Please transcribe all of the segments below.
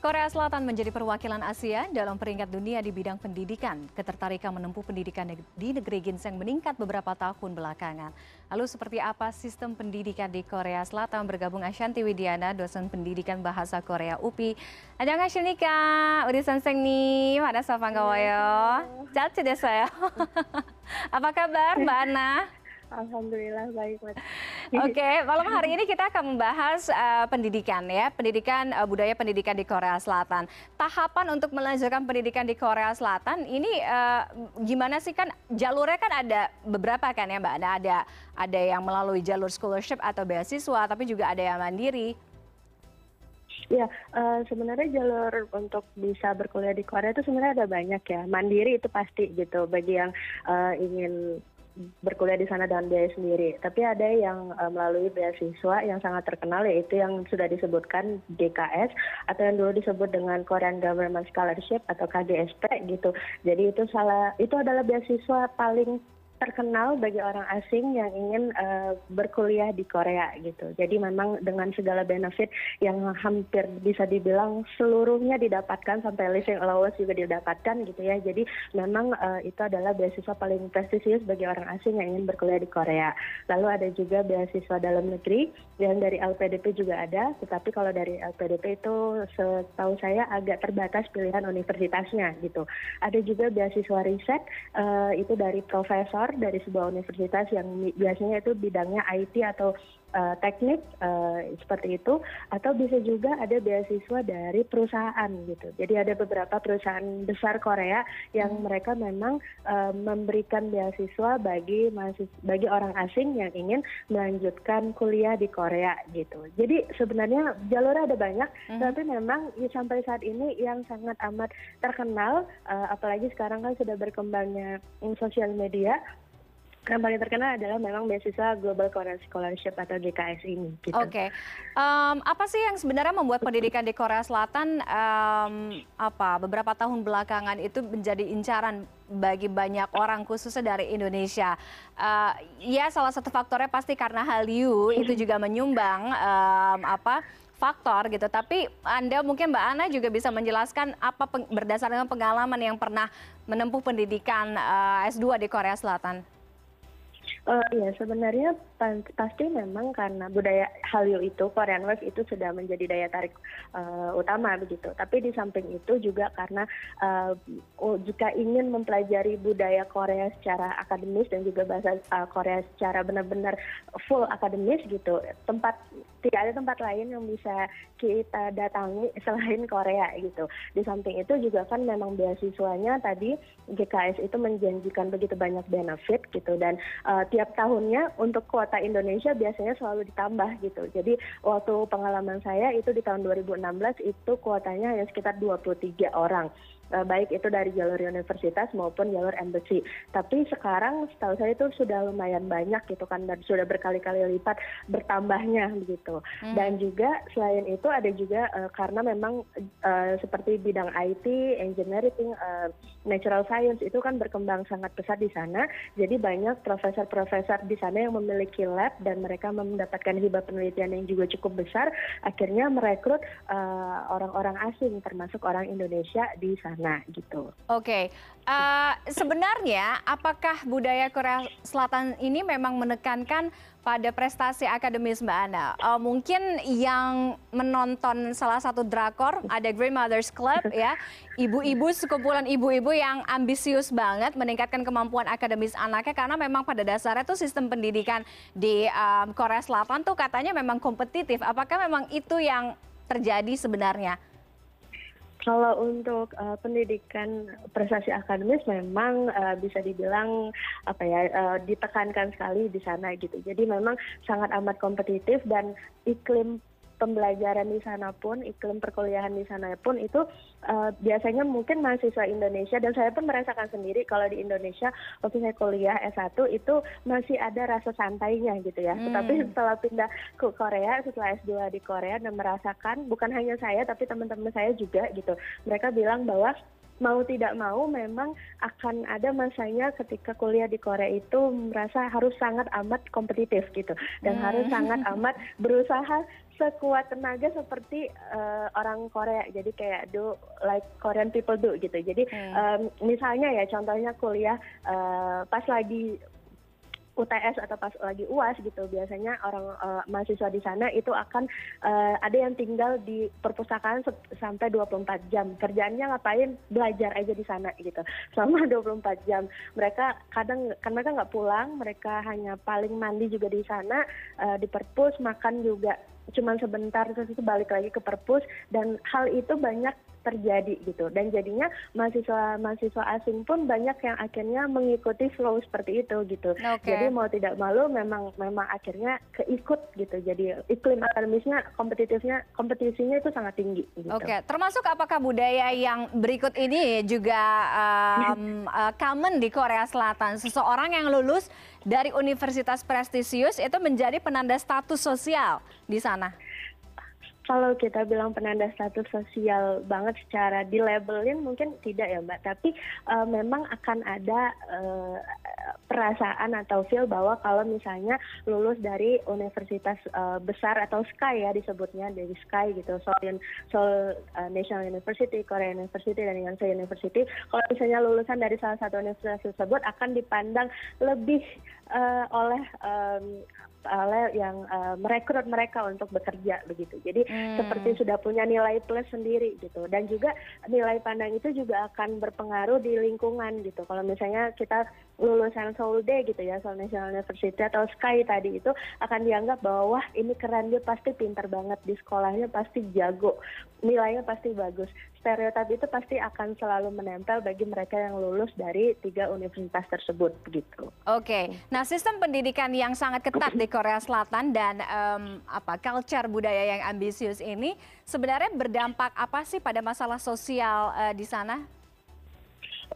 Korea Selatan menjadi perwakilan Asia dalam peringkat dunia di bidang pendidikan. Ketertarikan menempuh pendidikan di negeri ginseng meningkat beberapa tahun belakangan. Lalu seperti apa sistem pendidikan di Korea Selatan? Bergabung Ashanti Widiana, dosen pendidikan bahasa Korea UPI. Ada ngasih sih kak, udah senseng nih, ada sapang kawayo. Cat deh saya. Apa kabar Mbak Ana? Alhamdulillah baik, Oke, okay, malam hari ini kita akan membahas uh, pendidikan ya, pendidikan uh, budaya pendidikan di Korea Selatan. Tahapan untuk melanjutkan pendidikan di Korea Selatan ini uh, gimana sih kan jalurnya kan ada beberapa kan ya Mbak Ada ada ada yang melalui jalur scholarship atau beasiswa, tapi juga ada yang mandiri. Ya, uh, sebenarnya jalur untuk bisa berkuliah di Korea itu sebenarnya ada banyak ya. Mandiri itu pasti gitu bagi yang uh, ingin berkuliah di sana dengan biaya sendiri. Tapi ada yang uh, melalui beasiswa yang sangat terkenal yaitu yang sudah disebutkan GKS atau yang dulu disebut dengan Korean Government Scholarship atau KGSP gitu. Jadi itu salah itu adalah beasiswa paling terkenal bagi orang asing yang ingin uh, berkuliah di Korea gitu. Jadi memang dengan segala benefit yang hampir bisa dibilang seluruhnya didapatkan sampai living allowance juga didapatkan gitu ya. Jadi memang uh, itu adalah beasiswa paling prestisius bagi orang asing yang ingin berkuliah di Korea. Lalu ada juga beasiswa dalam negeri yang dari LPDP juga ada, tetapi kalau dari LPDP itu setahu saya agak terbatas pilihan universitasnya gitu. Ada juga beasiswa riset uh, itu dari profesor dari sebuah universitas yang biasanya itu bidangnya IT atau teknik uh, seperti itu atau bisa juga ada beasiswa dari perusahaan gitu. Jadi ada beberapa perusahaan besar Korea yang hmm. mereka memang uh, memberikan beasiswa bagi bagi orang asing yang ingin melanjutkan kuliah di Korea gitu. Jadi sebenarnya jalurnya ada banyak, hmm. tapi memang ya, sampai saat ini yang sangat amat terkenal, uh, apalagi sekarang kan sudah berkembangnya sosial media yang paling terkenal adalah memang beasiswa Global Korean Scholarship atau GKS ini. Gitu. Oke, okay. um, apa sih yang sebenarnya membuat pendidikan di Korea Selatan um, apa beberapa tahun belakangan itu menjadi incaran bagi banyak orang khususnya dari Indonesia? Uh, ya salah satu faktornya pasti karena Hallyu itu juga menyumbang um, apa faktor gitu. Tapi Anda mungkin Mbak Ana juga bisa menjelaskan apa berdasarkan pengalaman yang pernah menempuh pendidikan uh, S2 di Korea Selatan. Uh, ya sebenarnya pasti memang karena budaya Hallyu itu Korean Wave itu sudah menjadi daya tarik uh, utama begitu. Tapi di samping itu juga karena uh, jika ingin mempelajari budaya Korea secara akademis dan juga bahasa Korea secara benar-benar full akademis gitu, tempat tidak ada tempat lain yang bisa kita datangi selain Korea gitu. Di samping itu juga kan memang beasiswanya tadi GKS itu menjanjikan begitu banyak benefit gitu dan uh, tiap tahunnya untuk kuota Indonesia biasanya selalu ditambah gitu. Jadi waktu pengalaman saya itu di tahun 2016 itu kuotanya hanya sekitar 23 orang. Eh, baik itu dari jalur universitas maupun jalur embassy. Tapi sekarang setahu saya itu sudah lumayan banyak gitu kan dan sudah berkali-kali lipat bertambahnya begitu. Hmm. Dan juga selain itu ada juga uh, karena memang uh, seperti bidang IT, engineering, uh, natural science itu kan berkembang sangat pesat di sana. Jadi banyak profesor-profesor di sana yang memiliki lab dan mereka mendapatkan hibah penelitian yang juga cukup besar. Akhirnya merekrut orang-orang uh, asing termasuk orang Indonesia di sana sana gitu. Oke, uh, sebenarnya apakah budaya Korea Selatan ini memang menekankan pada prestasi akademis Mbak Ana? Uh, mungkin yang menonton salah satu drakor ada Grandmothers Club ya, ibu-ibu sekumpulan ibu-ibu yang ambisius banget meningkatkan kemampuan akademis anaknya karena memang pada dasarnya tuh sistem pendidikan di um, Korea Selatan tuh katanya memang kompetitif. Apakah memang itu yang terjadi sebenarnya? Kalau untuk uh, pendidikan prestasi akademis memang uh, bisa dibilang apa ya uh, ditekankan sekali di sana gitu. Jadi memang sangat amat kompetitif dan iklim pembelajaran di sana pun, iklim perkuliahan di sana pun itu uh, biasanya mungkin mahasiswa Indonesia dan saya pun merasakan sendiri kalau di Indonesia waktu saya kuliah S1 itu masih ada rasa santainya gitu ya. Hmm. Tetapi setelah pindah ke Korea, setelah S2 di Korea dan merasakan bukan hanya saya tapi teman-teman saya juga gitu. Mereka bilang bahwa mau tidak mau memang akan ada masanya ketika kuliah di Korea itu merasa harus sangat amat kompetitif gitu dan hmm. harus sangat amat berusaha sekuat tenaga seperti uh, orang Korea jadi kayak do like Korean people do gitu jadi hmm. um, misalnya ya contohnya kuliah uh, pas lagi UTS atau pas lagi UAS gitu. Biasanya orang uh, mahasiswa di sana itu akan uh, ada yang tinggal di perpustakaan sampai 24 jam. Kerjaannya ngapain? Belajar aja di sana gitu. Selama 24 jam. Mereka kadang kan mereka nggak pulang mereka hanya paling mandi juga di sana uh, di perpus makan juga cuma sebentar terus itu balik lagi ke perpus dan hal itu banyak terjadi gitu dan jadinya mahasiswa mahasiswa asing pun banyak yang akhirnya mengikuti flow seperti itu gitu okay. jadi mau tidak malu memang memang akhirnya keikut gitu jadi iklim akademisnya kompetitifnya kompetisinya itu sangat tinggi gitu. oke okay. termasuk apakah budaya yang berikut ini juga um, uh, common di Korea Selatan seseorang yang lulus dari universitas prestisius itu menjadi penanda status sosial di sana kalau kita bilang penanda status sosial banget secara di labelin mungkin tidak ya mbak. Tapi uh, memang akan ada uh, perasaan atau feel bahwa kalau misalnya lulus dari universitas uh, besar atau Sky ya disebutnya dari Sky gitu Seoul, Seoul uh, National University, Korea University dan Yonsei University kalau misalnya lulusan dari salah satu universitas tersebut akan dipandang lebih uh, oleh um, oleh yang uh, merekrut mereka untuk bekerja begitu. Jadi hmm. seperti sudah punya nilai plus sendiri gitu. Dan juga nilai pandang itu juga akan berpengaruh di lingkungan gitu. Kalau misalnya kita lulusan Seoul Day gitu ya, Seoul National University atau Sky tadi itu akan dianggap bahwa ini keren dia pasti pintar banget di sekolahnya pasti jago, nilainya pasti bagus. Stereotip itu pasti akan selalu menempel bagi mereka yang lulus dari tiga universitas tersebut begitu. Oke, nah sistem pendidikan yang sangat ketat di Korea Selatan dan um, apa culture budaya yang ambisius ini sebenarnya berdampak apa sih pada masalah sosial uh, di sana?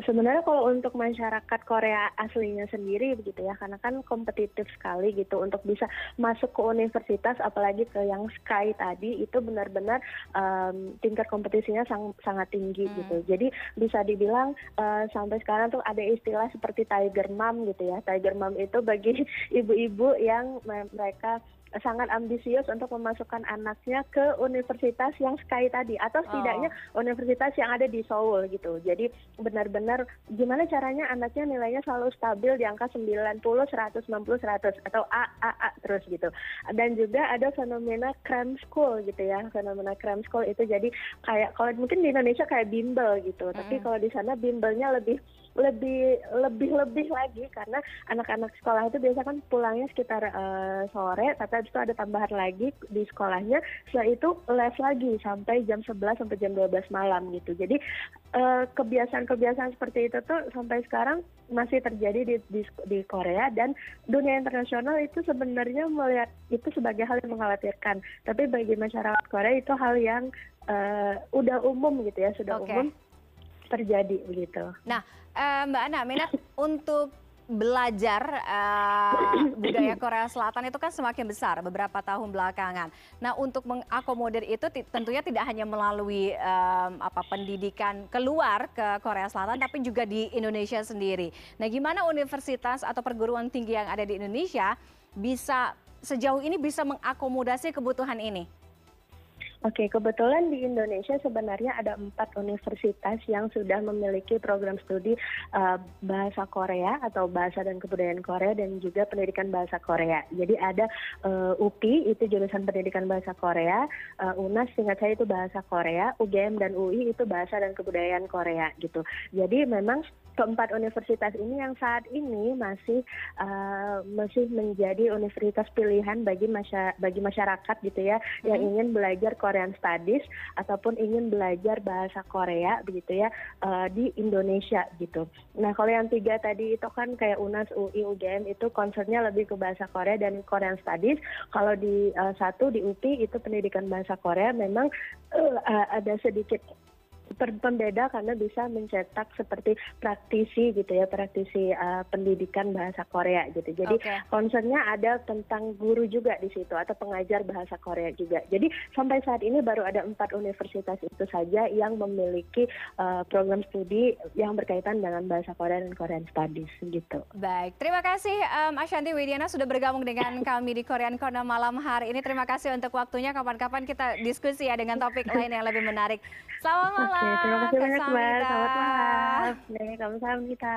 Sebenarnya kalau untuk masyarakat Korea aslinya sendiri begitu ya karena kan kompetitif sekali gitu untuk bisa masuk ke universitas apalagi ke yang Sky tadi itu benar-benar um, tingkat kompetisinya sang, sangat tinggi hmm. gitu jadi bisa dibilang uh, sampai sekarang tuh ada istilah seperti tiger mom gitu ya tiger mom itu bagi ibu-ibu yang mereka sangat ambisius untuk memasukkan anaknya ke universitas yang Sky tadi atau setidaknya oh. universitas yang ada di Seoul gitu. Jadi benar-benar gimana caranya anaknya nilainya selalu stabil di angka 90, 190, 100 atau A A A terus gitu. Dan juga ada fenomena cram school gitu ya. Fenomena cram school itu jadi kayak kalau mungkin di Indonesia kayak bimbel gitu. Mm. Tapi kalau di sana bimbelnya lebih lebih lebih lebih lagi karena anak-anak sekolah itu biasa kan pulangnya sekitar uh, sore tapi habis itu ada tambahan lagi di sekolahnya. Setelah itu les lagi sampai jam 11 sampai jam 12 malam gitu. Jadi uh, kebiasaan-kebiasaan seperti itu tuh sampai sekarang masih terjadi di, di di Korea. Dan dunia internasional itu sebenarnya melihat itu sebagai hal yang mengkhawatirkan. Tapi bagi masyarakat Korea itu hal yang uh, udah umum gitu ya sudah okay. umum terjadi begitu. Nah, uh, Mbak Ana, minat untuk belajar uh, budaya Korea Selatan itu kan semakin besar beberapa tahun belakangan. Nah, untuk mengakomodir itu tentunya tidak hanya melalui um, apa pendidikan keluar ke Korea Selatan, tapi juga di Indonesia sendiri. Nah, gimana universitas atau perguruan tinggi yang ada di Indonesia bisa sejauh ini bisa mengakomodasi kebutuhan ini? Oke, kebetulan di Indonesia sebenarnya ada empat universitas yang sudah memiliki program studi uh, bahasa Korea atau bahasa dan kebudayaan Korea dan juga pendidikan bahasa Korea. Jadi ada uh, UPI itu jurusan pendidikan bahasa Korea, uh, UNAS singkat saya itu bahasa Korea, UGM dan UI itu bahasa dan kebudayaan Korea gitu. Jadi memang keempat universitas ini yang saat ini masih uh, masih menjadi universitas pilihan bagi masya, bagi masyarakat gitu ya hmm. yang ingin belajar Korean Studies ataupun ingin belajar bahasa Korea begitu ya uh, di Indonesia gitu. Nah kalau yang tiga tadi itu kan kayak UNAS, UI, UGM itu concernnya lebih ke bahasa Korea dan Korean Studies. Kalau di uh, satu di UPI itu pendidikan bahasa Korea memang uh, ada sedikit pembeda karena bisa mencetak seperti praktisi gitu ya praktisi uh, pendidikan bahasa Korea gitu. Jadi okay. concernnya ada tentang guru juga di situ atau pengajar bahasa Korea juga. Jadi sampai saat ini baru ada empat universitas itu saja yang memiliki uh, program studi yang berkaitan dengan bahasa Korea dan Korean Studies gitu. Baik terima kasih um, Ashanti Widiana sudah bergabung dengan kami di Korean Corner malam hari ini. Terima kasih untuk waktunya. Kapan-kapan kita diskusi ya dengan topik lain yang lebih menarik. Selamat malam Oke, terima kasih banyak Mbak. Selamat malam. Sama-sama kita.